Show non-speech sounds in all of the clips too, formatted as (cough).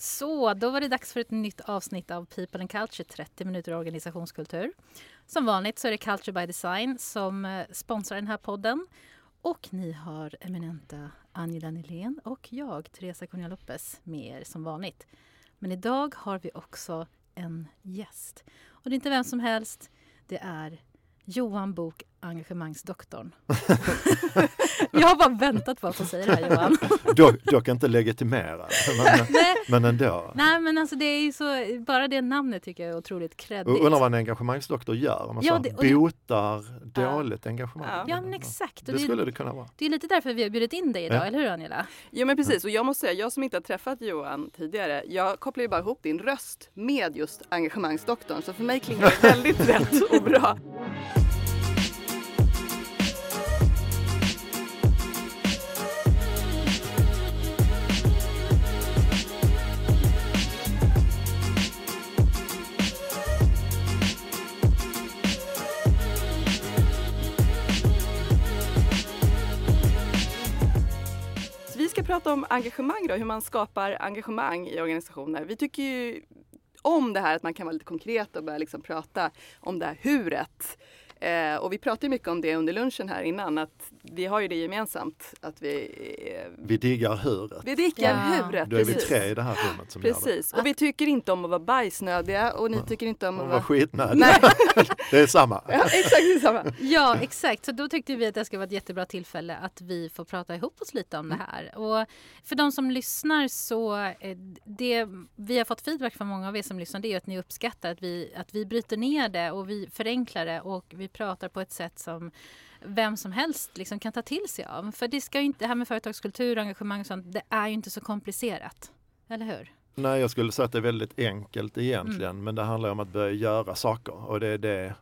Så, då var det dags för ett nytt avsnitt av People and Culture, 30 minuter organisationskultur. Som vanligt så är det Culture by Design som eh, sponsrar den här podden. Och ni har eminenta Angela Nylén och jag, Teresa Cunha Lopez, med er som vanligt. Men idag har vi också en gäst. Och det är inte vem som helst, det är Johan Bok, engagemangsdoktorn. (laughs) jag har bara väntat på att få säga det här Johan. dock, dock inte legitimerad, men, (laughs) men ändå. Nej men alltså det är ju så, bara det namnet tycker jag är otroligt kreddigt. Undrar vad en engagemangsdoktor gör? Om man ja, det, botar det, dåligt ja. engagemang? Ja men exakt. Det, det skulle det kunna vara. Det är lite därför vi har bjudit in dig idag, ja. eller hur Angela? Ja men precis och jag måste säga, jag som inte har träffat Johan tidigare, jag kopplar ju bara ihop din röst med just engagemangsdoktorn så för mig klingar det väldigt rätt och bra. Prata om engagemang då, hur man skapar engagemang i organisationer. Vi tycker ju om det här att man kan vara lite konkret och börja liksom prata om det här huret. Eh, och vi pratade mycket om det under lunchen här innan, att vi har ju det gemensamt att vi... Eh, vi diggar huret. Vi diggar ja. huret, Då är vi tre i det här rummet som Precis, och vi tycker inte om att vara bajsnödiga och ni ja. tycker inte om att vara... vara skitnödiga. (laughs) det är samma. (laughs) Ja, exakt det är samma. Ja, exakt. Så då tyckte vi att det skulle vara ett jättebra tillfälle att vi får prata ihop oss lite om mm. det här. Och för de som lyssnar så, eh, det vi har fått feedback från många av er som lyssnar, det är att ni uppskattar att vi, att vi bryter ner det och vi förenklar det och vi pratar på ett sätt som vem som helst liksom kan ta till sig av. För det, ska inte, det här med företagskultur och engagemang och sånt, det är ju inte så komplicerat. Eller hur? Nej, jag skulle säga att det är väldigt enkelt egentligen, mm. men det handlar om att börja göra saker och det är det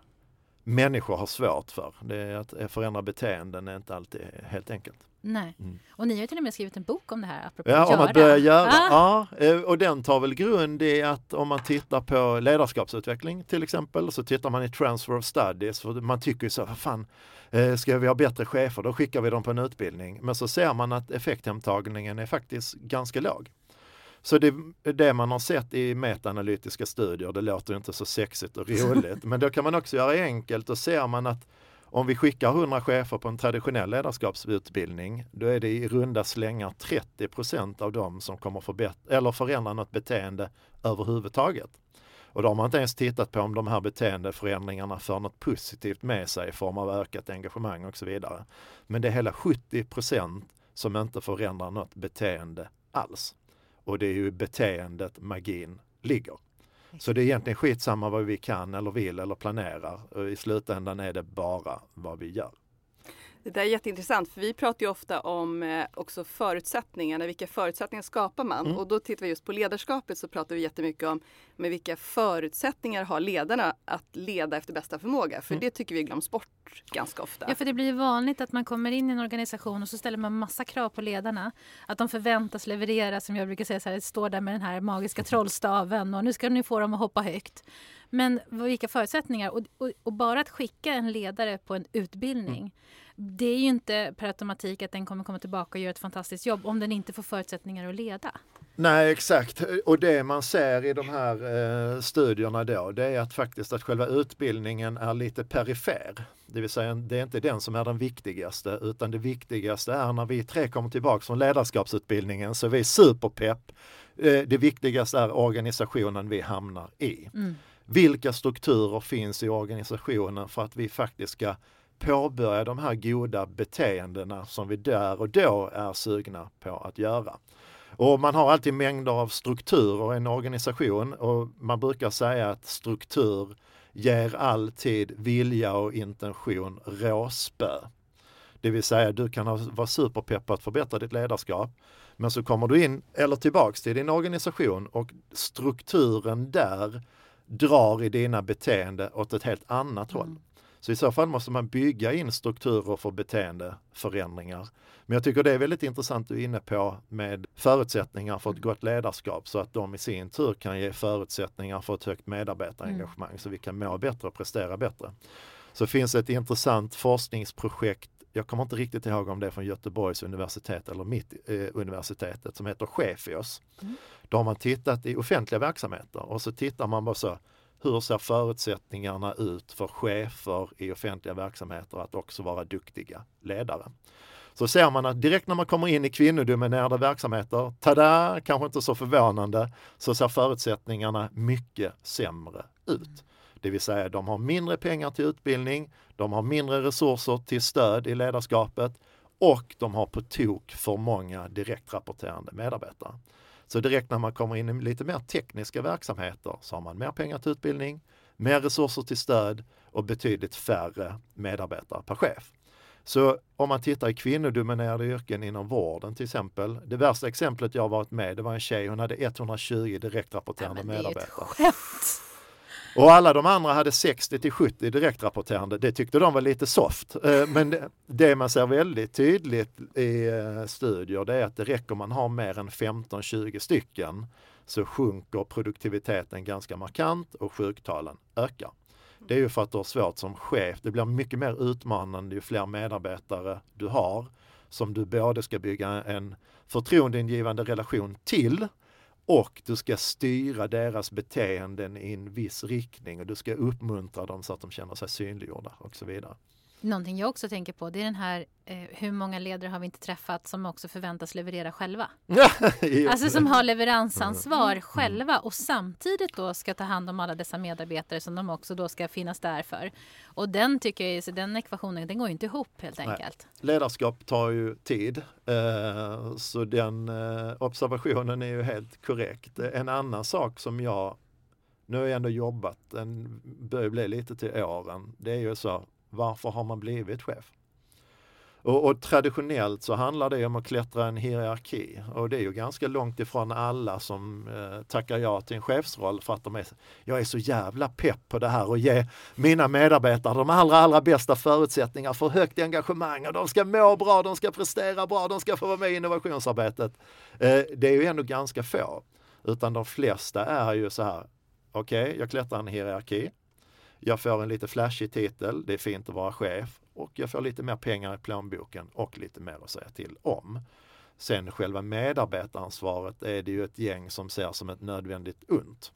människor har svårt för. Det är att förändra beteenden är inte alltid helt enkelt. Nej. Mm. Och ni har ju till och med skrivit en bok om det här, apropå Ja, att om att börja göra. Ah. Ja, eh, och den tar väl grund i att om man tittar på ledarskapsutveckling till exempel, så tittar man i transfer of studies, för man tycker ju så, vad fan, eh, ska vi ha bättre chefer, då skickar vi dem på en utbildning. Men så ser man att effekthemtagningen är faktiskt ganska låg. Så det, det man har sett i metaanalytiska studier, det låter inte så sexigt och roligt, (laughs) men då kan man också göra enkelt och ser man att om vi skickar 100 chefer på en traditionell ledarskapsutbildning, då är det i runda slängar 30% av dem som kommer förbättra eller förändra något beteende överhuvudtaget. Och då har man inte ens tittat på om de här beteendeförändringarna för något positivt med sig i form av ökat engagemang och så vidare. Men det är hela 70% som inte förändrar något beteende alls. Och det är ju beteendet magin ligger. Så det är egentligen skitsamma vad vi kan eller vill eller planerar. I slutändan är det bara vad vi gör. Det där är jätteintressant för vi pratar ju ofta om eh, också förutsättningarna, vilka förutsättningar skapar man? Mm. Och då tittar vi just på ledarskapet så pratar vi jättemycket om med vilka förutsättningar har ledarna att leda efter bästa förmåga? För mm. det tycker vi glöms bort ganska ofta. Ja, för det blir vanligt att man kommer in i en organisation och så ställer man massa krav på ledarna. Att de förväntas leverera, som jag brukar säga, så här, står där med den här magiska trollstaven och nu ska ni få dem att hoppa högt. Men vilka förutsättningar? Och, och, och bara att skicka en ledare på en utbildning mm det är ju inte per automatik att den kommer komma tillbaka och göra ett fantastiskt jobb om den inte får förutsättningar att leda. Nej exakt och det man ser i de här eh, studierna då det är att faktiskt att själva utbildningen är lite perifer. Det vill säga det är inte den som är den viktigaste utan det viktigaste är när vi tre kommer tillbaks från ledarskapsutbildningen så är vi superpepp. Eh, det viktigaste är organisationen vi hamnar i. Mm. Vilka strukturer finns i organisationen för att vi faktiskt ska påbörja de här goda beteendena som vi där och då är sugna på att göra. Och man har alltid mängder av strukturer i en organisation och man brukar säga att struktur ger alltid vilja och intention råspö. Det vill säga du kan vara superpepp på att förbättra ditt ledarskap men så kommer du in eller tillbaks till din organisation och strukturen där drar i dina beteende åt ett helt annat håll. Mm. Så i så fall måste man bygga in strukturer för beteendeförändringar. Men jag tycker det är väldigt intressant du är inne på med förutsättningar för ett gott ledarskap så att de i sin tur kan ge förutsättningar för ett högt medarbetarengagemang mm. så vi kan må bättre och prestera bättre. Så finns ett intressant forskningsprojekt jag kommer inte riktigt ihåg om det är från Göteborgs universitet eller mitt eh, universitetet som heter Chefios. Mm. Då har man tittat i offentliga verksamheter och så tittar man bara så hur ser förutsättningarna ut för chefer i offentliga verksamheter att också vara duktiga ledare? Så ser man att direkt när man kommer in i kvinnodominerade verksamheter, tada, kanske inte så förvånande, så ser förutsättningarna mycket sämre ut. Det vill säga de har mindre pengar till utbildning, de har mindre resurser till stöd i ledarskapet och de har på tok för många direktrapporterande medarbetare. Så direkt när man kommer in i lite mer tekniska verksamheter så har man mer pengar till utbildning, mer resurser till stöd och betydligt färre medarbetare per chef. Så om man tittar i kvinnodominerade yrken inom vården till exempel. Det värsta exemplet jag varit med det var en tjej, hon hade 120 direktrapporterande ja, medarbetare. Och alla de andra hade 60 till 70 direktrapporterande. Det tyckte de var lite soft. Eh, men det man ser väldigt tydligt i eh, studier det är att det räcker man har mer än 15-20 stycken så sjunker produktiviteten ganska markant och sjuktalen ökar. Det är ju för att du har svårt som chef. Det blir mycket mer utmanande ju fler medarbetare du har som du både ska bygga en förtroendeingivande relation till och du ska styra deras beteenden i en viss riktning och du ska uppmuntra dem så att de känner sig synliggjorda och så vidare. Någonting jag också tänker på det är den här eh, hur många ledare har vi inte träffat som också förväntas leverera själva? (laughs) alltså som har leveransansvar mm. själva och samtidigt då ska ta hand om alla dessa medarbetare som de också då ska finnas där för. Och den tycker jag, så den ekvationen den går inte ihop helt enkelt. Nej. Ledarskap tar ju tid eh, så den eh, observationen är ju helt korrekt. En annan sak som jag nu har jag ändå jobbat, den börjar bli lite till åren. Det är ju så varför har man blivit chef? Och, och, traditionellt så handlar det om att klättra en hierarki och det är ju ganska långt ifrån alla som eh, tackar ja till en chefsroll för att de är, jag är så jävla pepp på det här och ge mina medarbetare de allra, allra bästa förutsättningar för högt engagemang och de ska må bra, de ska prestera bra, de ska få vara med i innovationsarbetet. Eh, det är ju ändå ganska få, utan de flesta är ju så här, okej, okay, jag klättrar en hierarki, jag får en lite flashig titel, det är fint att vara chef och jag får lite mer pengar i plånboken och lite mer att säga till om. Sen själva medarbetaransvaret är det ju ett gäng som ser som ett nödvändigt ont.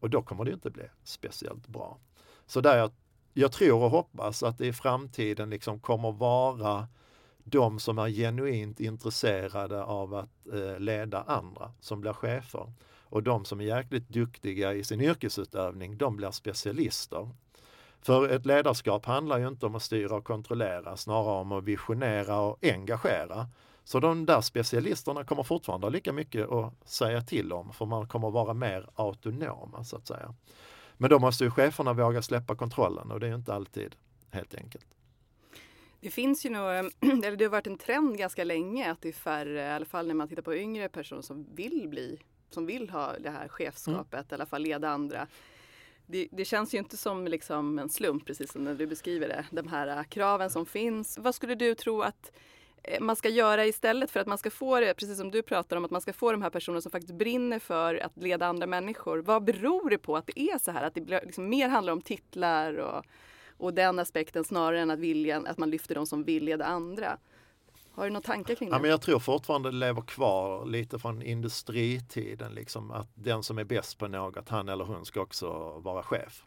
Och då kommer det inte bli speciellt bra. Så där jag, jag tror och hoppas att det i framtiden liksom kommer vara de som är genuint intresserade av att eh, leda andra som blir chefer. Och de som är jäkligt duktiga i sin yrkesutövning, de blir specialister. För ett ledarskap handlar ju inte om att styra och kontrollera, snarare om att visionera och engagera. Så de där specialisterna kommer fortfarande ha lika mycket att säga till om, för man kommer vara mer autonoma så att säga. Men då måste ju cheferna våga släppa kontrollen och det är inte alltid helt enkelt. Det finns ju nog, (clears throat) eller det har varit en trend ganska länge att det är färre, i alla fall när man tittar på yngre personer som vill bli som vill ha det här chefskapet, mm. i alla fall leda andra. Det, det, känns ju inte som liksom en slump, precis som när du beskriver det, de här äh, kraven som finns. Vad skulle du tro att eh, man ska göra istället för att man ska få det, precis som du pratar om, att man ska få de här personerna som faktiskt brinner för att leda andra människor. Vad beror det på att det är så här? Att det liksom mer handlar om titlar och, och den aspekten snarare än att, viljan, att man lyfter de som vill leda andra? Har du några tankar kring det? Ja, men jag tror fortfarande det lever kvar lite från industritiden, liksom, att den som är bäst på något, han eller hon ska också vara chef.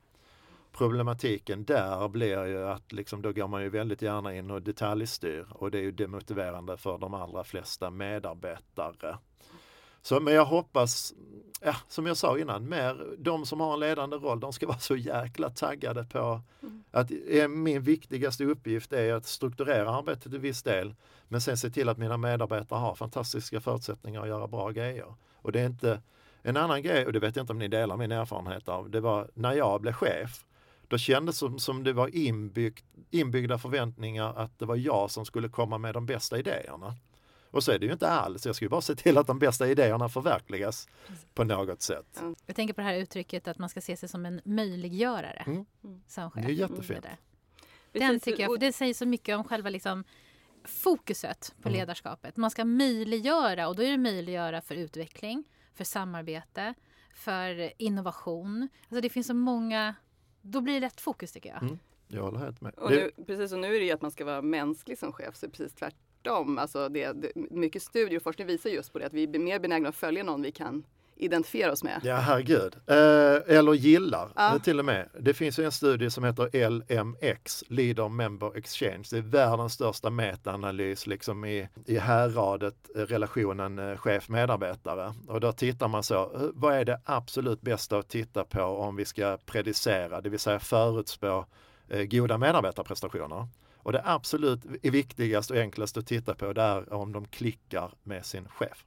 Problematiken där blir ju att liksom, då går man ju väldigt gärna in och detaljstyr och det är ju demotiverande för de allra flesta medarbetare. Så, men jag hoppas, ja, som jag sa innan, mer de som har en ledande roll, de ska vara så jäkla taggade på mm. att min viktigaste uppgift är att strukturera arbetet till viss del, men sen se till att mina medarbetare har fantastiska förutsättningar att göra bra grejer. Och det är inte en annan grej, och det vet jag inte om ni delar min erfarenhet av, det var när jag blev chef, då kändes det som, som det var inbyggt, inbyggda förväntningar att det var jag som skulle komma med de bästa idéerna. Och så är det ju inte alls. Jag ska ju bara se till att de bästa idéerna förverkligas på något sätt. Jag tänker på det här uttrycket att man ska se sig som en möjliggörare. Mm. Som chef. Det är jättefint. Mm. Den tycker jag, för det säger så mycket om själva liksom fokuset på mm. ledarskapet. Man ska möjliggöra och då är det möjliggöra för utveckling, för samarbete, för innovation. Alltså det finns så många, då blir det rätt fokus tycker jag. Mm. Jag håller helt med. Och nu, precis, och nu är det ju att man ska vara mänsklig som chef, så är det precis tvärtom. Alltså det, det, mycket studier och forskning visar just på det, att vi är mer benägna att följa någon vi kan identifiera oss med. Ja, herregud. Eh, eller gillar Ja. eh, till och med. Det finns ju en studie som heter LMX, Leader Member Exchange. Det är världens största metaanalys liksom i, i härradet eh, relationen eh, chef-medarbetare. Och då tittar man så, vad är det absolut bästa att titta på om vi ska predicera, det vill säga förutspå eh, goda medarbetarprestationer. Och det absolut viktigaste och enklaste att titta på det är om de klickar med sin chef.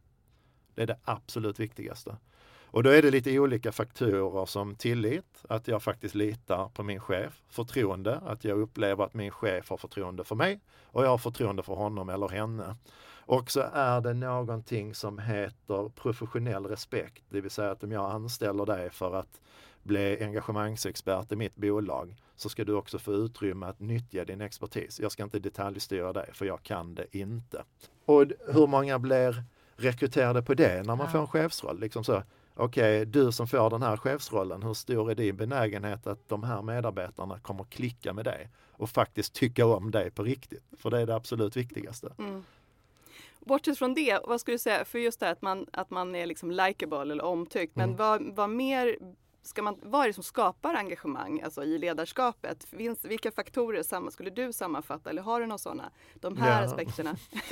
Det är det absolut viktigaste. Och då är det lite olika faktorer som tillit, att jag faktiskt litar på min chef, förtroende, att jag upplever att min chef har förtroende för mig och jag har förtroende för honom eller henne. Och så är det någonting som heter professionell respekt, det vill säga att om jag anställer dig för att bli engagemangsexpert i mitt bolag så ska du också få utrymme att nyttja din expertis. Jag ska inte detaljstyra dig för jag kan det inte. Och hur många blir rekryterade på det när man Ja. får en chefsroll? Liksom så, Okej, du som får den här chefsrollen, hur stor är din benägenhet att de här medarbetarna kommer klicka med dig och faktiskt tycka om dig på riktigt? För det är det absolut viktigaste. Mm. Bortsett från det, vad skulle du säga, för just det här att man, att man är liksom likeable eller omtyckt, men Mm. vad, vad mer Ska man, vad är det som skapar engagemang alltså i ledarskapet? Finns, vilka faktorer samma, skulle du sammanfatta eller har du några sådana? De här Ja. aspekterna. (laughs)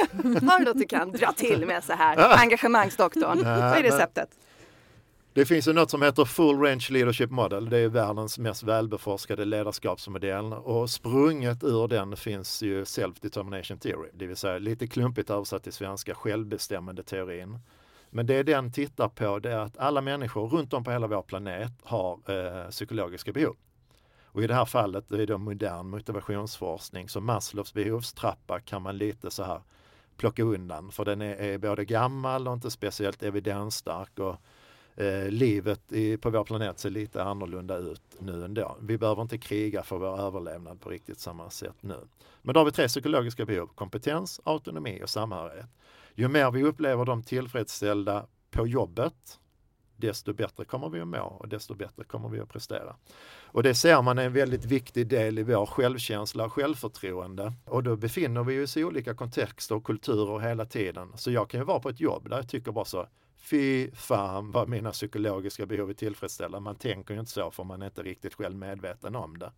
har du något du kan dra till med så här? (laughs) Engagemangsdoktorn. Nej, vad är receptet? Det finns ju något som heter Full Range Leadership Model. Det är världens mest välbeforskade ledarskapsmodell och sprunget ur den finns ju Self-Determination Theory, det vill säga lite klumpigt översatt till svenska självbestämmande teorin. Men det den tittar på det är att alla människor runt om på hela vår planet har eh, psykologiska behov. Och i det här fallet är det modern motivationsforskning, så Maslows behovstrappa kan man lite så här plocka undan för den är, är både gammal och inte speciellt evidensstark och eh, livet i, på vår planet ser lite annorlunda ut nu ändå. Vi behöver inte kriga för vår överlevnad på riktigt samma sätt nu. Men då har vi tre psykologiska behov, kompetens, autonomi och samhörighet. Ju mer vi upplever dem tillfredsställda på jobbet, desto bättre kommer vi att må och desto bättre kommer vi att prestera. Och det ser man är en väldigt viktig del i vår självkänsla och självförtroende. Och då befinner vi oss i olika kontexter och kulturer hela tiden. Så jag kan ju vara på ett jobb där jag tycker bara så, fy fan vad mina psykologiska behov är tillfredsställda. Man tänker ju inte så för man är inte riktigt själv medveten om det.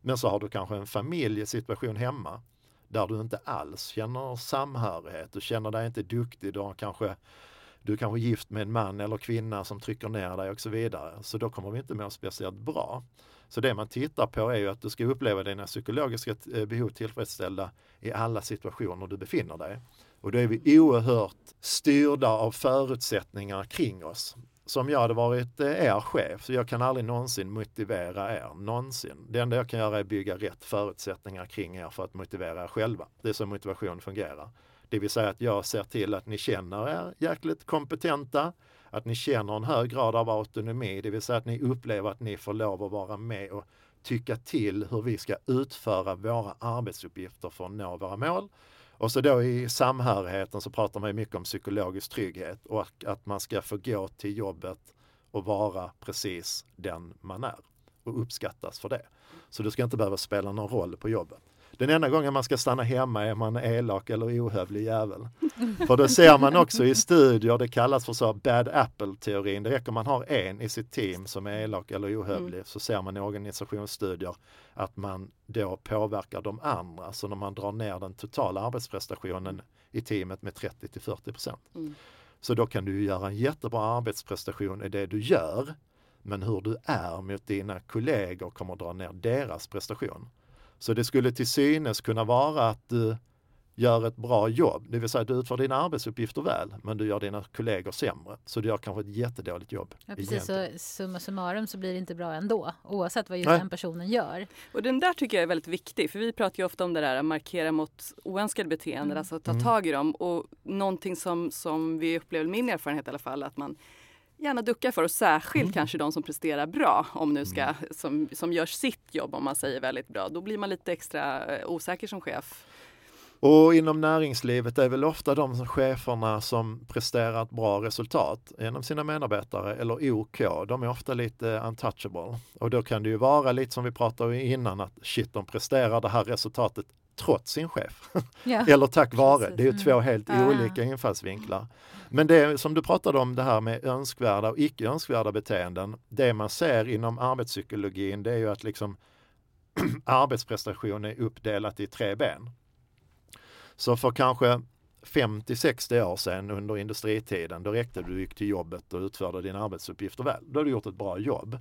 Men så har du kanske en familjesituation hemma där du inte alls känner samhörighet, du känner dig inte duktig, du har kanske du är kanske gift med en man eller kvinna som trycker ner dig och så vidare. Så då kommer vi inte må speciellt bra. Så det man tittar på är ju att du ska uppleva dina psykologiska eh, behov tillfredsställda i alla situationer du befinner dig. Och då är vi oerhört styrda av förutsättningar kring oss. Som jag hade varit eh, er chef, så jag kan aldrig någonsin motivera er, någonsin. Det enda jag kan göra är bygga rätt förutsättningar kring er för att motivera er själva. Det är så motivation fungerar. Det vill säga att jag ser till att ni känner er jäkligt kompetenta, att ni känner en hög grad av autonomi, det vill säga att ni upplever att ni får lov att vara med och tycka till hur vi ska utföra våra arbetsuppgifter för att nå våra mål. Och så då i samhörigheten så pratar man ju mycket om psykologisk trygghet och att- att man ska få gå till jobbet och vara precis den man är och uppskattas för det. Så du ska inte behöva spela någon roll på jobbet. Den enda gången man ska stanna hemma är man elak eller ohövlig jävel. För det ser man också i studier, det kallas för så bad apple-teorin. Det räcker man har en i sitt team som är elak eller ohövlig så ser man i organisationsstudier att man då påverkar de andra. Så när man drar ner den totala arbetsprestationen i teamet med 30 till 40 procent. Mm. Så då kan du göra en jättebra arbetsprestation i det du gör. Men hur du är mot dina kollegor kommer dra ner deras prestation. Så det skulle till synes kunna vara att du gör ett bra jobb, det vill säga du utför dina arbetsuppgifter väl, men du gör dina kollegor sämre. Så du gör kanske ett jättedåligt jobb. Ja, precis, så summa summarum så blir det inte bra ändå oavsett vad just Nej. den personen gör. Och den där tycker jag är väldigt viktig för vi pratar ju ofta om det där att markera mot oönskade beteenden, Mm. alltså ta Mm. tag i dem och någonting som, som vi upplever, min erfarenhet i alla fall, att man gärna duckar för och särskilt Mm. kanske de som presterar bra om nu ska, som, som gör sitt jobb om man säger väldigt bra. Då blir man lite extra eh, osäker som chef. Och inom näringslivet är väl ofta de cheferna som presterar ett bra resultat genom sina medarbetare eller OK, de är ofta lite untouchable. Och då kan det ju vara lite som vi pratade innan att shit, de presterar det här resultatet trots sin chef. (laughs) Ja. eller tack vare. Det är två helt Ja. olika infallsvinklar. Men det som du pratade om det här med önskvärda och icke önskvärda beteenden. Det man ser inom arbetspsykologin det är ju att liksom (clears throat) arbetsprestation är uppdelat i tre ben. Så för kanske 50-60 år sedan under industritiden, då räckte du gick till jobbet och utförde dina arbetsuppgifter väl. Då har du gjort ett bra jobb.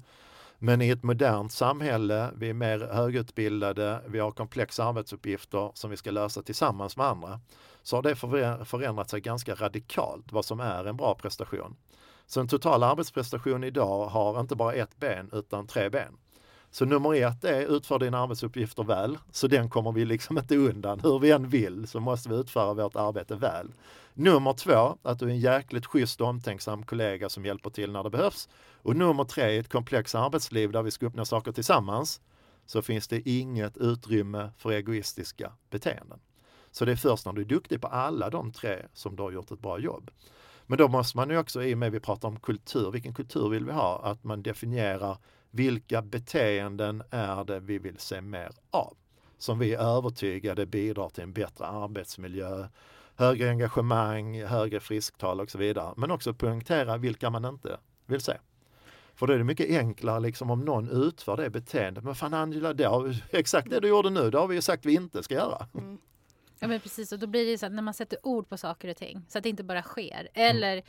Men i ett modernt samhälle, vi är mer högutbildade, vi har komplexa arbetsuppgifter som vi ska lösa tillsammans med andra, så har det förändrat sig ganska radikalt vad som är en bra prestation. Så en total arbetsprestation idag har inte bara ett ben utan tre ben. Så nummer ett är utför dina arbetsuppgifter väl, så den kommer vi liksom (laughs) inte undan. Hur vi än vill så måste vi utföra vårt arbete väl. Nummer två, att du är en jäkligt schysst och omtänksam kollega som hjälper till när det behövs. Och nummer tre, i ett komplext arbetsliv där vi ska uppnå saker tillsammans, så finns det inget utrymme för egoistiska beteenden. Så det är först när du är duktig på alla de tre som du har gjort ett bra jobb. Men då måste man ju också, i och med att vi pratar om kultur, vilken kultur vill vi ha? Att man definierar vilka beteenden är det vi vill se mer av? Som vi är övertygade bidrar till en bättre arbetsmiljö, högre engagemang, högre frisktal och så vidare. Men också poängtera vilka man inte vill se. För då är det mycket enklare liksom om någon utför det beteendet. Men fan Angela, det har, (laughs) exakt det du gjorde nu, det har vi ju sagt vi inte ska göra. Mm. Ja men precis och då blir det så att när man sätter ord på saker och ting så att det inte bara sker. Eller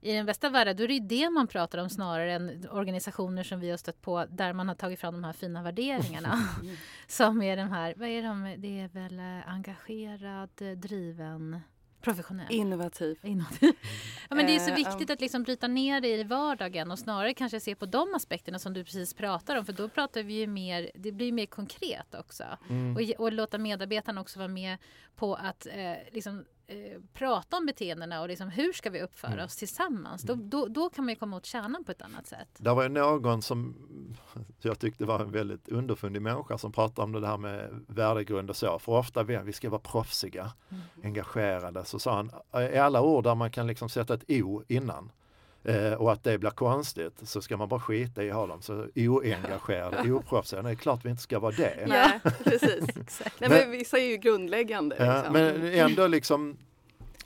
i den bästa världen då är det ju det man pratar om snarare än organisationer som vi har stött på där man har tagit fram de här fina värderingarna. (laughs) som är de här, vad är de, det är väl eh, engagerad, eh, driven, professionell. Innovativ. Innovativ. (laughs) Ja, men det är så Eh, viktigt att liksom bryta ner det i vardagen och snarare kanske se på de aspekterna som du precis pratar om. För då pratar vi ju mer, det blir mer konkret också. Och, ge- och låta medarbetarna också vara med på att eh, liksom, eh, prata om beteendena och liksom, hur ska vi uppföra oss tillsammans. Då, då, då kan man ju komma åt kärnan på ett annat sätt. Det var ju någon som (laughs) jag tyckte var en väldigt underfundig människa som pratade om det här med värdegrund och så. För ofta vill vi ska vara proffsiga, engagerade. Så sa han, i alla ord där man kan liksom sätta ett O innan eh, och att det blir konstigt så ska man bara skita i att ha dem. Så oengagerade, (laughs) oproffsiga, det är klart vi inte ska vara det. Nej, precis. (laughs) Exakt. Nej, men vissa är ju grundläggande. Ja, liksom. men ändå liksom,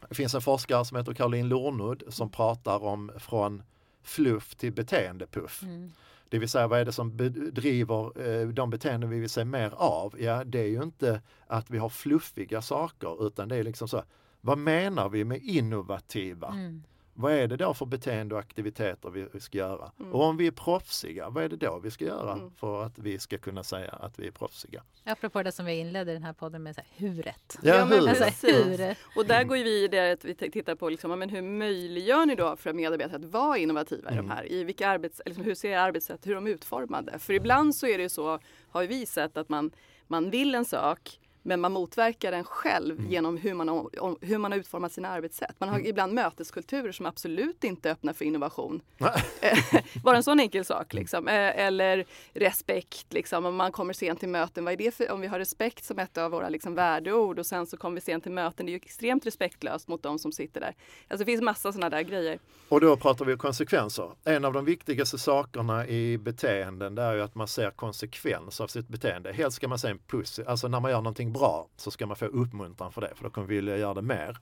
det finns en forskare som heter Caroline Lornud som pratar om från fluff till beteendepuff. Mm. Det vill säga vad är det som bedriver eh, de beteenden vi vill se mer av? Ja, det är ju inte att vi har fluffiga saker utan det är liksom så, vad menar vi med innovativa? Mm. Vad är det då för beteende och aktiviteter vi, ska göra? Och om vi är proffsiga, vad är det då vi ska göra Mm. för att vi ska kunna säga att vi är proffsiga? Apropå det som vi inledde den här podden med, så här, huret. Ja, men hur? Alltså, Precis. hur? Och där går vi i det att vi tittar på liksom, ja, men hur möjliggör ni då för medarbetare att vara innovativa i de här? I vilka arbets, liksom, hur ser arbetssätt, hur är de utformade? För ibland så är det ju så, har vi sett att man, man vill en sak men man motverkar den själv genom hur man, har, hur man har utformat sina arbetssätt. Man har ibland möteskulturer som absolut inte öppnar för innovation. (laughs) Eh, Bara en sån enkel sak. Liksom. Eh, Eller respekt. Liksom. Om man kommer sent till möten, vad är det för, om vi har respekt som ett av våra liksom, värdeord och sen så kommer vi sent till möten. Det är ju extremt respektlöst mot de som sitter där. Alltså, det finns massa sådana där grejer. Och då pratar vi om konsekvenser. En av de viktigaste sakerna i beteenden det är ju att man ser konsekvens av sitt beteende. Helst ska man se en puss, alltså när man gör någonting bra så ska man få uppmuntran för det för då kommer vi vilja göra det mer.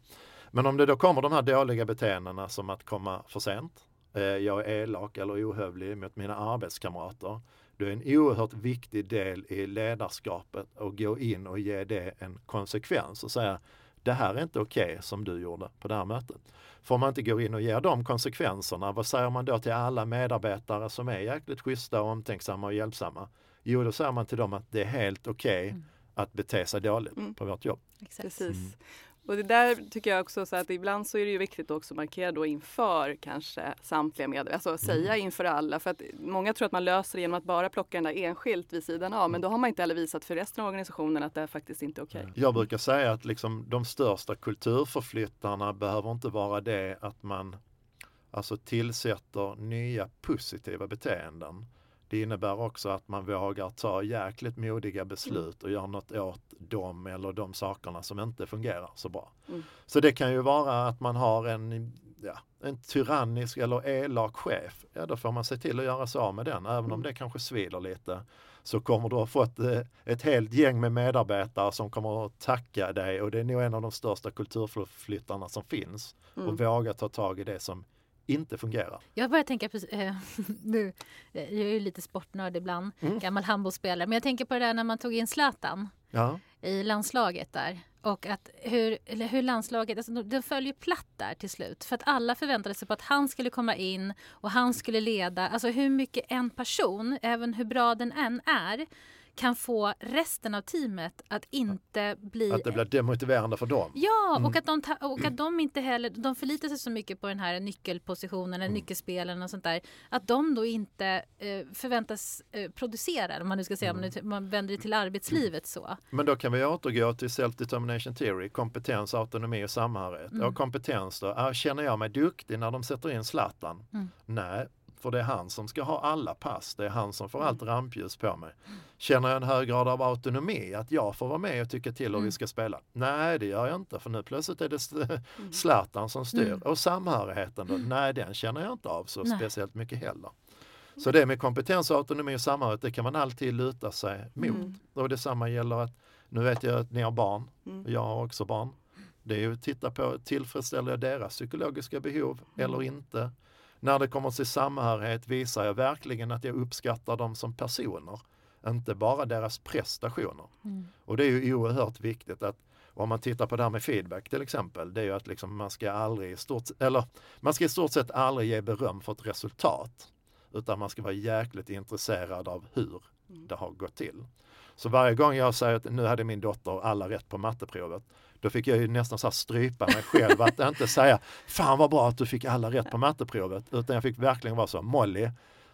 Men om det då kommer de här dåliga beteendena som att komma för sent, eh, jag är elak eller ohövlig mot mina arbetskamrater. Det är en oerhört viktig del i ledarskapet att gå in och ge det en konsekvens och säga det här är inte okej som du gjorde på det här mötet. För om man inte går in och ger de konsekvenserna, vad säger man då till alla medarbetare som är jäkligt schyssta och omtänksamma och hjälpsamma? Jo, då säger man till dem att det är helt okej mm att bete sig dåligt Mm. på vårt jobb. Exakt. Precis. Mm. Och det där tycker jag också så att ibland så är det ju viktigt också att markera då inför kanske samtliga medarbetare, alltså säga inför alla. För att många tror att man löser det genom att bara plocka den där enskilt vid sidan av. Men då har man inte heller visat för resten av organisationen att det är faktiskt inte är okej. Jag brukar säga att liksom de största kulturförflyttarna behöver inte vara det att man alltså tillsätter nya positiva beteenden. Det innebär också att man vågar ta jäkligt modiga beslut och göra något åt dem eller de sakerna som inte fungerar så bra. Mm. Så det kan ju vara att man har en, ja, en tyrannisk eller elak chef. Ja, då får man se till att göra sig av med den. Även om Mm. det kanske svider lite så kommer du ha fått eh, ett helt gäng med medarbetare som kommer att tacka dig och det är nog en av de största kulturflyttarna som finns. Mm. Och våga ta tag i det som inte fungerar. Jag börjar tänka på, eh, (laughs) nu, jag är ju lite sportnörd ibland, Mm. gammal handbollsspelare, men jag tänker på det där när man tog in Zlatan Ja, i landslaget där och att hur, hur landslaget, alltså de, de följer platt där till slut för att alla förväntade sig på att han skulle komma in och han skulle leda, alltså hur mycket en person, även hur bra den än är, kan få resten av teamet att inte bli att det blir demotiverande för dem. Ja, Mm. och, att de ta- och att de inte heller, de förlitar sig så mycket på den här nyckelpositionen, eller Mm. nyckelspelen och sånt där, att de då inte eh, förväntas eh, producera, om man nu ska säga, om Mm. man, man vänder det till arbetslivet så. Men då kan vi återgå till self-determination theory, kompetens, autonomi och samhörighet. Mm. Och kompetens då, är, känner jag mig duktig när de sätter in Zlatan? Mm. Nej, för det är han som ska ha alla pass, det är han som får Mm. allt rampljus på mig. Känner jag en hög grad av autonomi, att jag får vara med och tycka till hur Mm. vi ska spela? Nej, det gör jag inte, för nu plötsligt är det Mm. Zlatan som styr. Mm. Och samhörigheten då? Nej, den känner jag inte av så Nej. speciellt mycket heller. Så det med kompetens, autonomi och samhörighet, det kan man alltid luta sig mot. Mm. Och detsamma gäller att, nu vet jag att ni har barn, Mm. jag har också barn. Det är ju att titta på, tillfredsställer jag deras psykologiska behov eller inte? När det kommer till samhörighet visar jag verkligen att jag uppskattar dem som personer, inte bara deras prestationer. Mm. Och det är ju oerhört viktigt att om man tittar på det här med feedback till exempel, det är ju att liksom man ska aldrig i stort, eller man ska i stort sett aldrig ge beröm för ett resultat. Utan man ska vara jäkligt intresserad av hur det har gått till. Så varje gång jag säger att nu hade min dotter alla rätt på matteprovet, då fick jag ju nästan så här strypa mig själv att inte säga Fan vad bra att du fick alla rätt på matteprovet. Utan jag fick verkligen vara så, Molly,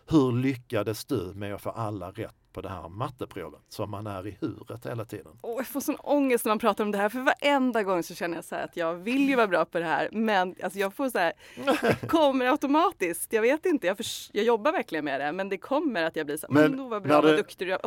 hur lyckades du med att få alla rätt på det här matteprovet? Så man är i huret hela tiden. Åh, jag får sån ångest när man pratar om det här för varenda gång så känner jag så här att jag vill ju vara bra på det här men alltså jag får så här, det kommer automatiskt. Jag vet inte, jag, förs- jag jobbar verkligen med det men det kommer att jag blir så här, Men då var bra, när vad duktig du är.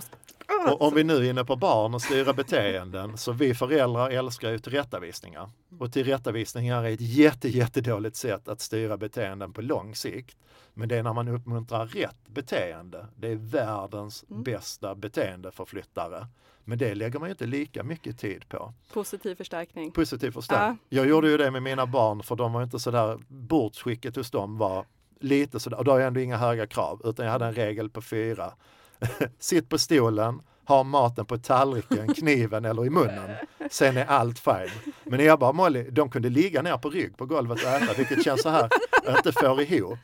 Och om vi nu är inne på barn och styra beteenden, så vi föräldrar älskar ju tillrättavisningar. Och tillrättavisningar är ett jätte, jättedåligt sätt att styra beteenden på lång sikt. Men det är när man uppmuntrar rätt beteende. Det är världens Mm. bästa beteendeförflyttare. Men det lägger man ju inte lika mycket tid på. Positiv förstärkning. Positiv förstärkning. Jag gjorde ju det med mina barn för de var inte sådär, bordsskicket hos dem var lite sådär, och då har jag ändå inga höga krav, utan jag hade en regel på fyra. (laughs) Sitt på stolen, ha maten på tallriken, (laughs) kniven eller i munnen. Sen är allt fine. Men jag bara, Molly, de kunde ligga ner på rygg på golvet och äta, vilket känns så här, inte får ihop.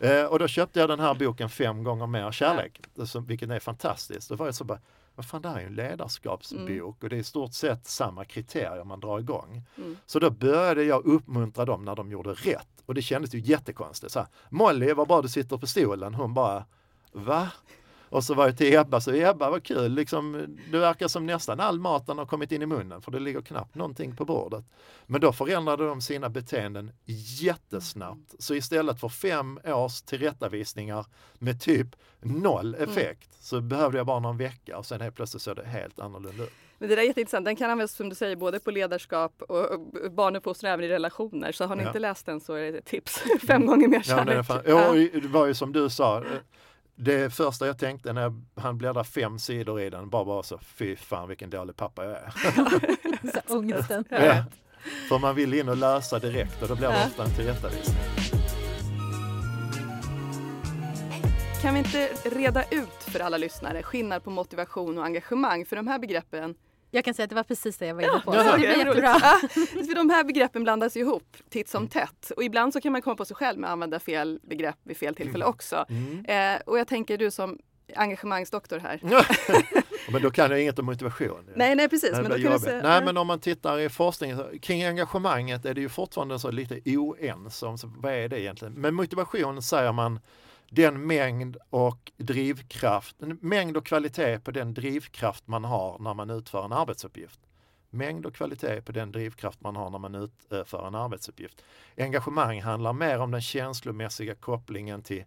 Eh, och då köpte jag den här boken Fem gånger mer kärlek, som- vilket är fantastiskt. Då var jag så bara, vad fan det här är ju en ledarskapsbok Mm. och det är i stort sett samma kriterier man drar igång. Mm. Så då började jag uppmuntra dem när de gjorde rätt. Och det kändes ju jättekonstigt. Så här, Molly, vad bra du sitter på stolen. Hon bara, va? Och så var jag till Ebba, så Ebba vad kul, liksom, det verkar som nästan all maten har kommit in i munnen för det ligger knappt någonting på bordet. Men då förändrade de sina beteenden jättesnabbt. Så istället för fem års tillrättavisningar med typ noll effekt så behövde jag bara någon vecka och sen helt plötsligt såg det helt annorlunda ut. Men det där är jätteintressant. Den kan användas som du säger både på ledarskap och barnuppfostran även i relationer. Så har ni Ja. inte läst den så är det ett tips. (laughs) Fem gånger mer Ja, det, kärlek. Ja. ja, det var ju som du sa, eh, det första jag tänkte när han bläddrade fem sidor i den bara var så, fy fan vilken dålig pappa jag är. (laughs) Så ångesten. Ja. För man vill in och läsa direkt och då blir det Ja. ofta en tillrättavisning. Kan vi inte reda ut för alla lyssnare skillnad på motivation och engagemang? För de här begreppen Jag kan säga att det var precis det jag var inne på. Ja, Så det blir roligt. jättebra. Ja, (laughs) för de här begreppen blandas ju ihop titt som tätt. Och ibland så kan man komma på sig själv med att använda fel begrepp vid fel tillfälle också. Mm. Eh, och jag tänker du som engagemangsdoktor här. (laughs) men då kan jag inget om motivation. Nej, nej precis. Men då kan säga, Nej men om man tittar i forskningen kring engagemanget är det ju fortfarande så lite oense om vad är det egentligen. Men motivation säger man den mängd och drivkraft, mängd och kvalitet på den drivkraft man har när man utför en arbetsuppgift. Mängd och kvalitet på den drivkraft man har när man utför en arbetsuppgift. Engagemang handlar mer om den känslomässiga kopplingen till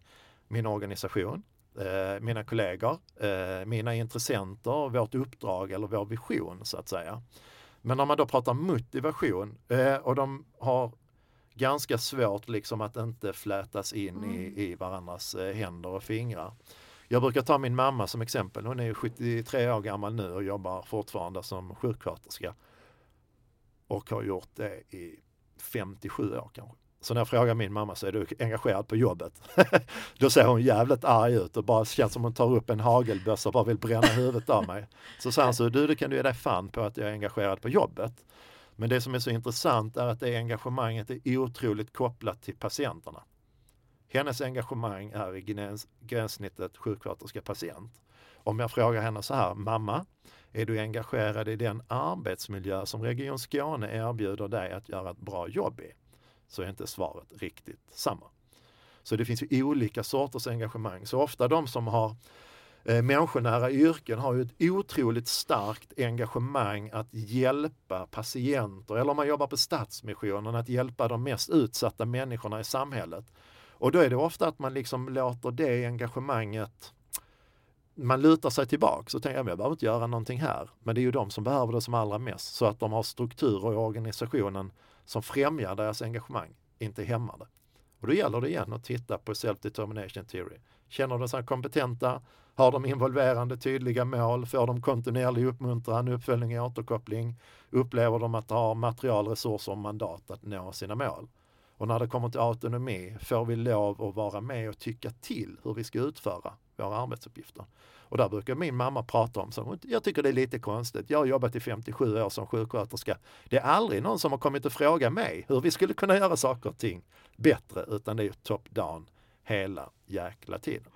min organisation, eh, mina kollegor, eh, mina intressenter, vårt uppdrag eller vår vision så att säga. Men när man då pratar motivation eh, och de har ganska svårt liksom att inte flätas in mm. i, i varandras eh, händer och fingrar. Jag brukar ta min mamma som exempel. Hon är 73 år gammal nu och jobbar fortfarande som sjuksköterska. Och har gjort det i 57 år kanske. Så när jag frågar min mamma så är du engagerad på jobbet? (laughs) Då ser hon jävligt arg ut och bara känns som hon tar upp en hagelbössa och bara vill bränna huvudet av mig. Så säger han så, du det kan du ge dig fan på att jag är engagerad på jobbet. Men det som är så intressant är att det engagemanget är otroligt kopplat till patienterna. Hennes engagemang är i gräns, gränssnittet sjuksköterska-patient. Om jag frågar henne så här, mamma, är du engagerad i den arbetsmiljö som Region Skåne erbjuder dig att göra ett bra jobb i? Så är inte svaret riktigt samma. Så det finns ju olika sorters engagemang. Så ofta de som har eh, människonära yrken har ju ett otroligt starkt engagemang att hjälpa patienter eller om man jobbar på Stadsmissionen att hjälpa de mest utsatta människorna i samhället. Och då är det ofta att man liksom låter det engagemanget man lutar sig tillbaka och tänker jag behöver inte göra någonting här. Men det är ju de som behöver det som allra mest så att de har strukturer i organisationen som främjar deras engagemang, inte hämmar det. Och då gäller det igen att titta på self-determination theory. Känner de sig kompetenta? Har de involverande tydliga mål? Får de kontinuerlig uppmuntran, uppföljning och återkoppling? Upplever de att de har material, resurser och mandat att nå sina mål? Och när det kommer till autonomi får vi lov att vara med och tycka till hur vi ska utföra våra arbetsuppgifter. Och där brukar min mamma prata om, så jag tycker det är lite konstigt. Jag har jobbat i 57 år som sjuksköterska. Det är aldrig någon som har kommit och frågat mig hur vi skulle kunna göra saker och ting bättre, utan det är top-down hela jäkla tiden.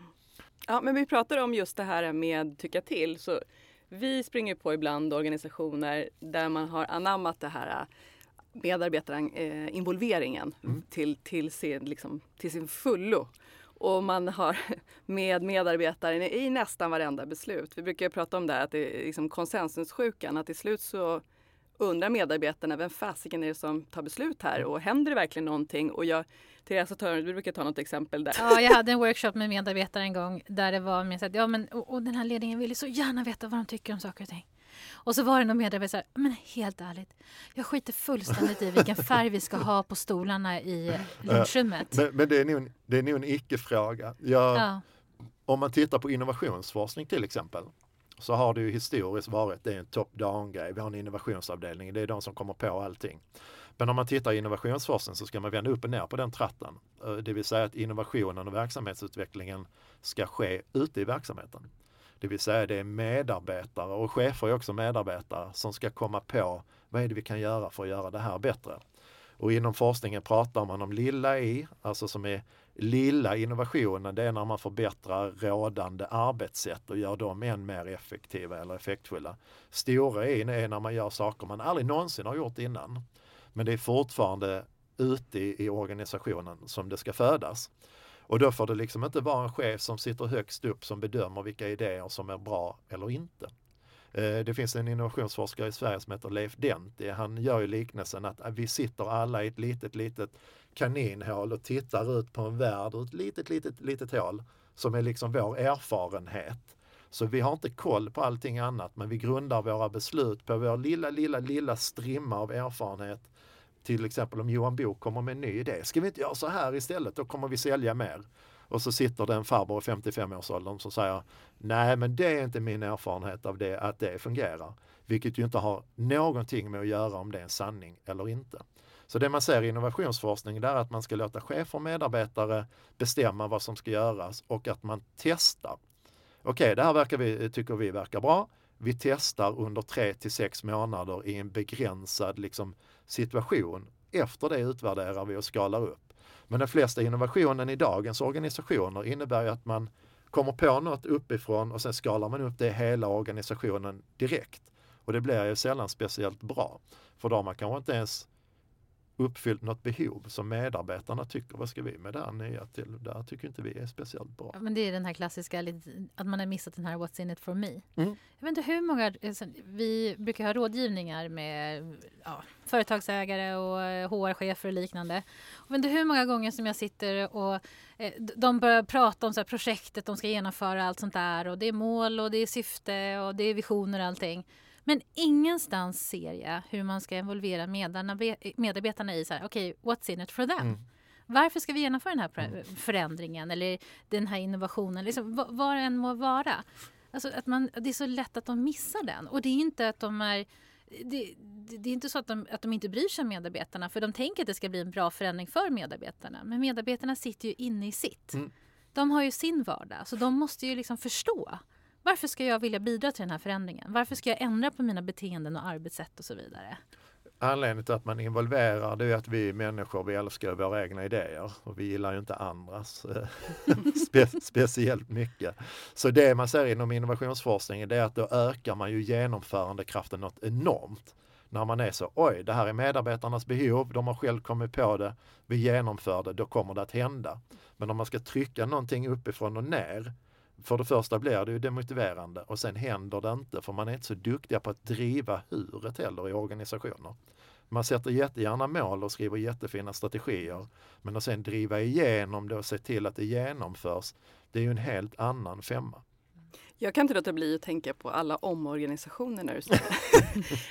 Ja, men vi pratar om just det här med tycka till. Så vi springer på ibland organisationer där man har anammat det här medarbetarinvolveringen mm. till, till, sin, liksom, till sin fullo. Och man har (laughs) med medarbetare i nästan varenda beslut. Vi brukar prata om det här att det är liksom konsensussjukan, att till slut så undrar medarbetarna vem fasiken är det som tar beslut här mm. och händer det verkligen någonting? Och jag, Therese Törn, du brukar ta något exempel där. Ja, jag hade en (laughs) workshop med medarbetare en gång där det var med att ja, men, och, och den här ledningen ville så gärna veta vad de tycker om saker och ting. Och så var det någon medarbetare som men helt ärligt, jag skiter fullständigt i vilken (laughs) färg vi ska ha på stolarna i lunchrummet. Men, men det är nog, det är nog en icke-fråga. Ja. Om man tittar på innovationsforskning till exempel, så har det ju historiskt varit, det är en top-down-grej, vi har en innovationsavdelning, det är de som kommer på allting. Men om man tittar i innovationsforskning så ska man vända upp och ner på den tratten. Eh, det vill säga att innovationen och verksamhetsutvecklingen ska ske ute i verksamheten. Det vill säga det är medarbetare och chefer är också medarbetare som ska komma på vad är det vi kan göra för att göra det här bättre. Och inom forskningen pratar man om lilla i, alltså som är lilla innovationen, det är när man förbättrar rådande arbetssätt och gör dem än mer effektiva eller effektfulla. Stora i är när man gör saker man aldrig någonsin har gjort innan. Men det är fortfarande ute i, i organisationen som det ska födas. Och då får det liksom inte vara en chef som sitter högst upp som bedömer vilka idéer som är bra eller inte. Eh, det finns en innovationsforskare i Sverige som heter Leif Denti. Han gör ju liknelsen att vi sitter alla i ett litet, litet kaninhål och tittar ut på en värld ur ett litet, litet, litet hål som är liksom vår erfarenhet. Så vi har inte koll på allting annat, men vi grundar våra beslut på vår lilla, lilla, lilla strimma av erfarenhet till exempel om Johan Bok kommer med en ny idé. Ska vi inte göra så här istället? Då kommer vi sälja mer. Och så sitter det en farbror i 55-årsåldern som säger Nej, men det är inte min erfarenhet av det, att det fungerar. Vilket ju inte har någonting med att göra om det är en sanning eller inte. Så det man ser i innovationsforskning är att man ska låta chefer och medarbetare bestämma vad som ska göras och att man testar. Okej, okay, det här verkar vi, tycker vi verkar bra. Vi testar under tre till sex månader i en begränsad liksom, situation. Efter det utvärderar vi och skalar upp. Men den flesta innovationen i dagens organisationer innebär ju att man kommer på något uppifrån och sen skalar man upp det i hela organisationen direkt. Och det blir ju sällan speciellt bra. För då har man kanske inte ens uppfyllt något behov som medarbetarna tycker, vad ska vi med det här nya till? Där tycker inte vi är speciellt bra. Men det är den här klassiska, att man har missat den här What's in it for me. Mm. Jag vet inte hur många, alltså, vi brukar ha rådgivningar med ja, företagsägare och HR-chefer och liknande. Jag vet inte hur många gånger som jag sitter och eh, de börjar prata om så projektet de ska genomföra, allt sånt där och det är mål och det är syfte och det är visioner och allting. Men ingenstans ser jag hur man ska involvera medarbetarna i så här, okej, okay, what's in it for them? Mm. Varför ska vi genomföra den här mm. förändringen eller den här innovationen? Liksom, vad det än må vara. Alltså att man, det är så lätt att de missar den. Och det är inte att de är det, det, är inte så att de, att de inte bryr sig om medarbetarna för de tänker att det ska bli en bra förändring för medarbetarna. Men medarbetarna sitter ju inne i sitt. Mm. De har ju sin vardag så de måste ju liksom förstå varför ska jag vilja bidra till den här förändringen? Varför ska jag ändra på mina beteenden och arbetssätt och så vidare? Anledningen till att man involverar det är att vi människor vi älskar våra egna idéer och vi gillar ju inte andras eh, (laughs) spe, speciellt mycket. Så det man ser inom innovationsforskningen det är att då ökar man ju genomförandekraften något enormt. När man är så, oj det här är medarbetarnas behov, de har själv kommit på det, vi genomför det, då kommer det att hända. Men om man ska trycka någonting uppifrån och ner för det första blir det ju demotiverande och sen händer det inte för man är inte så duktiga på att driva huret heller i organisationer. Man sätter jättegärna mål och skriver jättefina strategier men att sen driva igenom det och se till att det genomförs, det är ju en helt annan femma. Jag kan inte låta bli att tänka på alla omorganisationer när du säger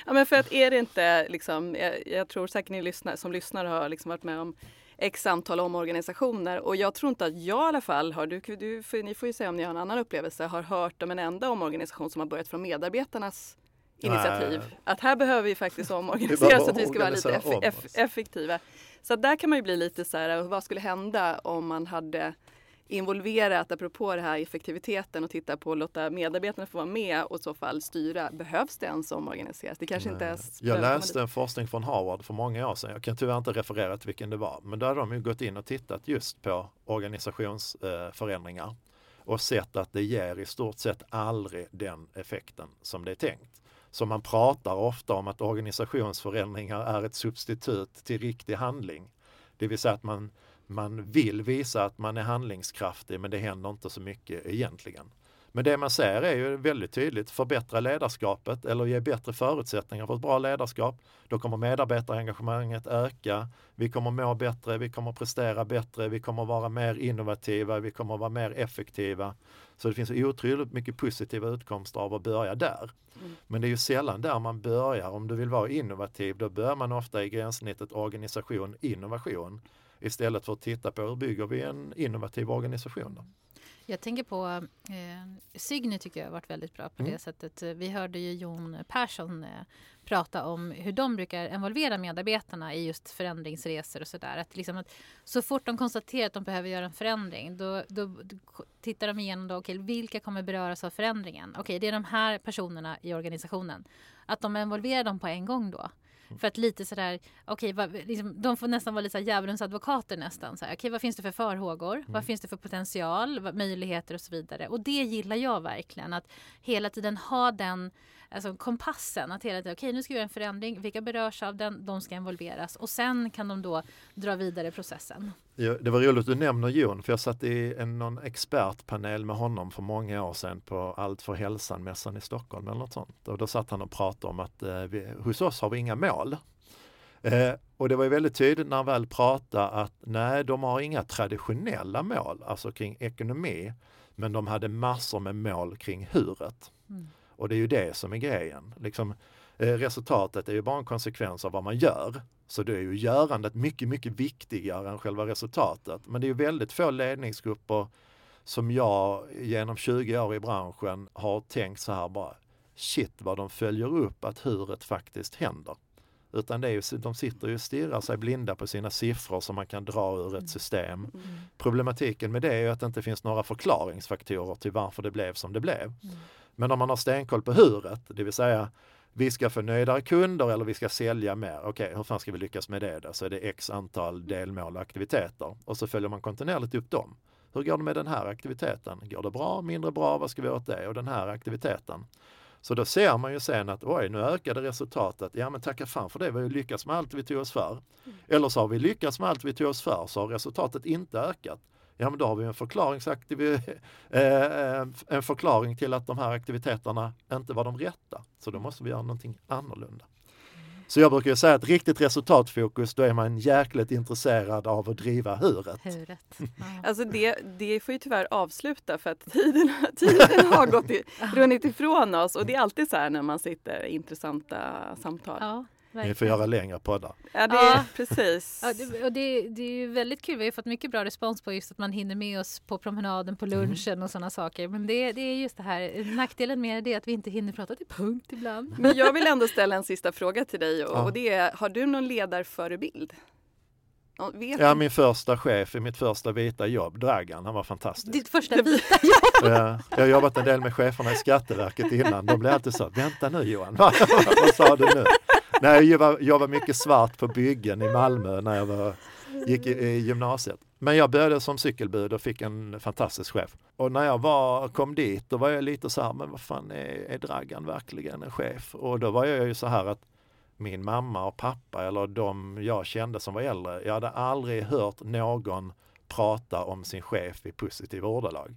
ja, men för att är det inte liksom, jag, jag tror säkert ni lyssnar, som lyssnar har liksom varit med om x antal omorganisationer och jag tror inte att jag i alla fall har, du, du, ni får ju säga om ni har en annan upplevelse, har hört om en enda omorganisation som har börjat från medarbetarnas initiativ. Nej. Att här behöver vi faktiskt omorganisera så att vi ska vara lite eff eff effektiva. Så där kan man ju bli lite så här, vad skulle hända om man hade involverat, apropå det här effektiviteten och titta på att låta medarbetarna få vara med och i så fall styra. Behövs det ens omorganiseras? Det kanske Nej. inte ens Jag läste en forskning från Harvard för många år sedan. Jag kan tyvärr inte referera till vilken det var, men där har de ju gått in och tittat just på organisationsförändringar och sett att det ger i stort sett aldrig den effekten som det är tänkt. Så man pratar ofta om att organisationsförändringar är ett substitut till riktig handling. Det vill säga att man man vill visa att man är handlingskraftig men det händer inte så mycket egentligen. Men det man säger är ju väldigt tydligt, förbättra ledarskapet eller ge bättre förutsättningar för ett bra ledarskap. Då kommer medarbetarengagemanget öka, vi kommer må bättre, vi kommer prestera bättre, vi kommer vara mer innovativa, vi kommer vara mer effektiva. Så det finns otroligt mycket positiva utkomster av att börja där. Mm. Men det är ju sällan där man börjar. Om du vill vara innovativ, då bör man ofta i gränssnittet organisation, innovation istället för att titta på hur bygger vi en innovativ organisation. Då. Jag tänker på eh, Signy tycker jag har varit väldigt bra på mm. det sättet. Vi hörde ju Jon Persson eh, prata om hur de brukar involvera medarbetarna i just förändringsresor och sådär. Att liksom att så fort de konstaterar att de behöver göra en förändring då, då, då tittar de igenom då, okay, vilka kommer beröras av förändringen. Okej, okay, det är de här personerna i organisationen. Att de involverar dem på en gång då. För att lite sådär, okej, okay, liksom, de får nästan vara lite djävulens advokater nästan. Okej, okay, vad finns det för farhågor? Mm. Vad finns det för potential, vad, möjligheter och så vidare. Och det gillar jag verkligen. Att hela tiden ha den alltså kompassen. Att hela tiden, okej okay, nu ska vi göra en förändring, vilka berörs av den, de ska involveras och sen kan de då dra vidare processen. Det var roligt att du nämner Jon, för jag satt i en någon expertpanel med honom för många år sedan på Allt för hälsan-mässan i Stockholm eller något sånt. Och då satt han och pratade om att eh, vi, hos oss har vi inga mål. Eh, och det var ju väldigt tydligt när han väl pratade att nej, de har inga traditionella mål, alltså kring ekonomi, men de hade massor med mål kring huret. Mm. Och det är ju det som är grejen. Liksom, eh, resultatet är ju bara en konsekvens av vad man gör. Så det är ju görandet mycket, mycket viktigare än själva resultatet. Men det är ju väldigt få ledningsgrupper som jag genom 20 år i branschen har tänkt så här bara shit vad de följer upp att huret faktiskt händer. Utan det är ju, de sitter ju och stirrar sig blinda på sina siffror som man kan dra ur ett mm. system. Mm. Problematiken med det är ju att det inte finns några förklaringsfaktorer till varför det blev som det blev. Mm. Men om man har stenkoll på huret, det vill säga vi ska få nöjdare kunder eller vi ska sälja mer. Okej, okay, hur fan ska vi lyckas med det då? Så är det x antal delmål och aktiviteter och så följer man kontinuerligt upp dem. Hur går det med den här aktiviteten? Går det bra, mindre bra? Vad ska vi göra åt det? Och den här aktiviteten. Så då ser man ju sen att oj, nu ökade resultatet. Ja, men tacka fan för det, vi har ju lyckats med allt vi tog oss för. Eller så har vi lyckats med allt vi tog oss för, så har resultatet inte ökat. Ja, men då har vi en, förklaringsaktiv, (laughs) eh, en förklaring till att de här aktiviteterna inte var de rätta. Så då måste vi göra någonting annorlunda. Så jag brukar säga att riktigt resultatfokus, då är man jäkligt intresserad av att driva huret. Huret. (laughs) Ja. Alltså det, det får ju tyvärr avsluta för att tiden, (laughs) tiden har gått i, runnit ifrån oss och det är alltid så här när man sitter i intressanta samtal. Ja, Ni verkligen. får göra längre poddar. Ja, det, Ja. precis. Ja, det, och det, det är ju väldigt kul. Vi har fått mycket bra respons på just att man hinner med oss på promenaden, på lunchen och sådana saker. Men det, det är just det här, nackdelen med det är att vi inte hinner prata till punkt ibland. Men jag vill ändå ställa en sista fråga till dig och, Ja. och det är, har du någon ledarförebild? Ja, Vet Ja, min första chef i mitt första vita jobb, Dragan, han var fantastisk. Ditt första vita jobb. Eh, Jag har jobbat en del med cheferna i Skatteverket innan. De blev alltid så, vänta nu Johan, vad, (laughs) vad sa du nu? Nej, jag var, jag var mycket svart på byggen i Malmö när jag var, gick i, i gymnasiet. Men jag började som cykelbud och fick en fantastisk chef. Och när jag var, kom dit, då var jag lite så här, men vad fan är, är Dragan verkligen en chef? Och då var jag ju så här att min mamma och pappa eller de jag kände som var äldre, jag hade aldrig hört någon prata om sin chef i positiva ordalag.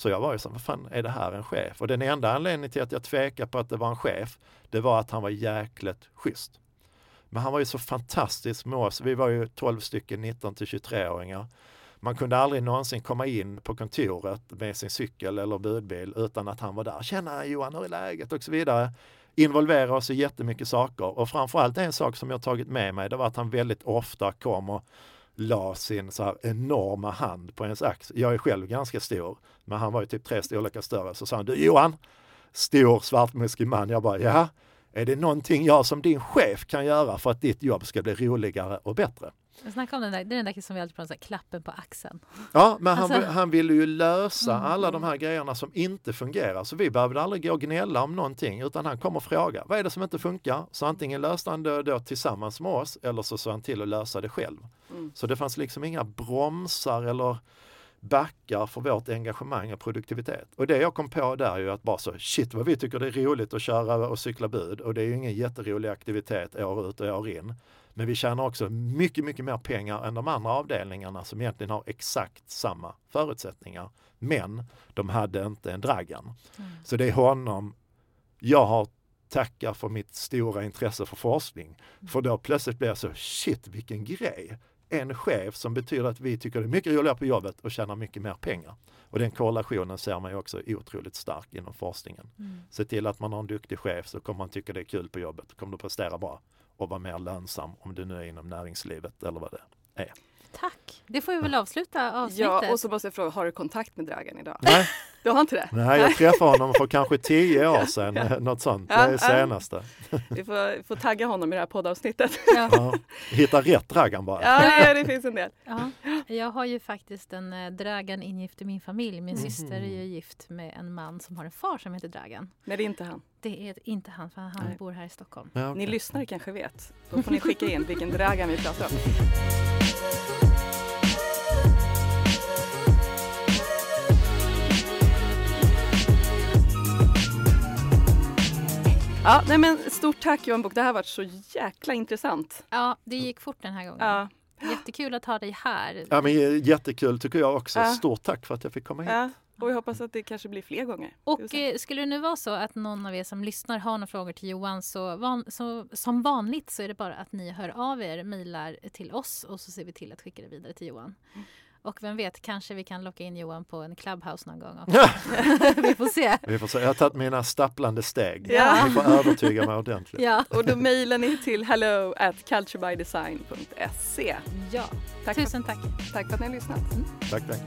Så jag var ju så, vad fan är det här en chef? Och den enda anledningen till att jag tvekade på att det var en chef, det var att han var jäkligt schysst. Men han var ju så fantastisk med oss. Vi var ju 12 stycken 19 till 23-åringar. Man kunde aldrig någonsin komma in på kontoret med sin cykel eller budbil utan att han var där. Tjena Johan, hur är läget? Och så vidare. Involvera oss i jättemycket saker och framförallt en sak som jag tagit med mig det var att han väldigt ofta kom och la sin så här enorma hand på ens axel. Jag är själv ganska stor, men han var ju typ tre storlekar större. Så sa han, du Johan, stor svartmuskig man. Jag bara, ja, är det någonting jag som din chef kan göra för att ditt jobb ska bli roligare och bättre? Snacka om den där, det är den där som vi alltid pratar om, så här, klappen på axeln. Ja, men han, Alltså- han ville ju lösa Mm. alla de här grejerna som inte fungerar. Så vi behövde aldrig gå och gnälla om någonting utan han kom och frågade, vad är det som inte funkar? Så antingen löste han det då tillsammans med oss eller så såg han till att lösa det själv. Mm. Så det fanns liksom inga bromsar eller backar för vårt engagemang och produktivitet. Och det jag kom på där är ju att bara så, shit vad vi tycker det är roligt att köra och cykla bud och det är ju ingen jätterolig aktivitet år ut och år in. Men vi tjänar också mycket, mycket mer pengar än de andra avdelningarna som egentligen har exakt samma förutsättningar. Men de hade inte en Dragan. Mm. Så det är honom jag har tacka för mitt stora intresse för forskning. För då plötsligt blir jag så, shit vilken grej! En chef som betyder att vi tycker det är mycket roligare på jobbet och tjänar mycket mer pengar. Och den korrelationen ser man ju också otroligt stark inom forskningen. Mm. Se till att man har en duktig chef så kommer man tycka det är kul på jobbet. Kommer du prestera bra och vara mer lönsam om du nu är inom näringslivet eller vad det är. Tack! Det får vi väl avsluta avsnittet. Ja, och så måste jag fråga, har du kontakt med Dragan idag? Nej, (laughs) Du har inte det? nej jag träffade honom för kanske tio år sedan, något sånt. Det Ja, är ja. senaste. Vi får, får tagga honom i det här poddavsnittet. Ja, Ja. Hitta rätt Dragan bara. Ja, det, det finns en del. ja. Jag har ju faktiskt en eh, Dragan ingift i min familj. Min Mhm. syster är ju gift med en man som har en far som heter Dragan. Nej, det är inte han. Det är inte han, för han Nej. bor här i Stockholm. Ja, Ni lyssnare kanske vet. Då får ni skicka in vilken Dragan vi pratar om. Ja, nej men stort tack Johan Book. Det här har varit så jäkla intressant. Ja, det gick fort den här gången. Ja, Jättekul att ha dig här. Ja, men jättekul tycker jag också. Ja. Stort tack för att jag fick komma hit. ja. Och vi hoppas att det kanske blir fler gånger. Och eh, skulle det nu vara så att någon av er som lyssnar har några frågor till Johan så, van, så som vanligt så är det bara att ni hör av er, mejlar till oss och så ser vi till att skicka det vidare till Johan. Mm. Och vem vet, kanske vi kan locka in Johan på en clubhouse någon gång också. (laughs) vi får se. Vi får se. Jag har tagit mina stapplande steg. Ja. Ni får övertyga mig ordentligt. Ja. Och då mejlar ni till hello at culturebydesign.se. ja. Tack, för, Tusen tack. tack för att ni har lyssnat. Tack, tack.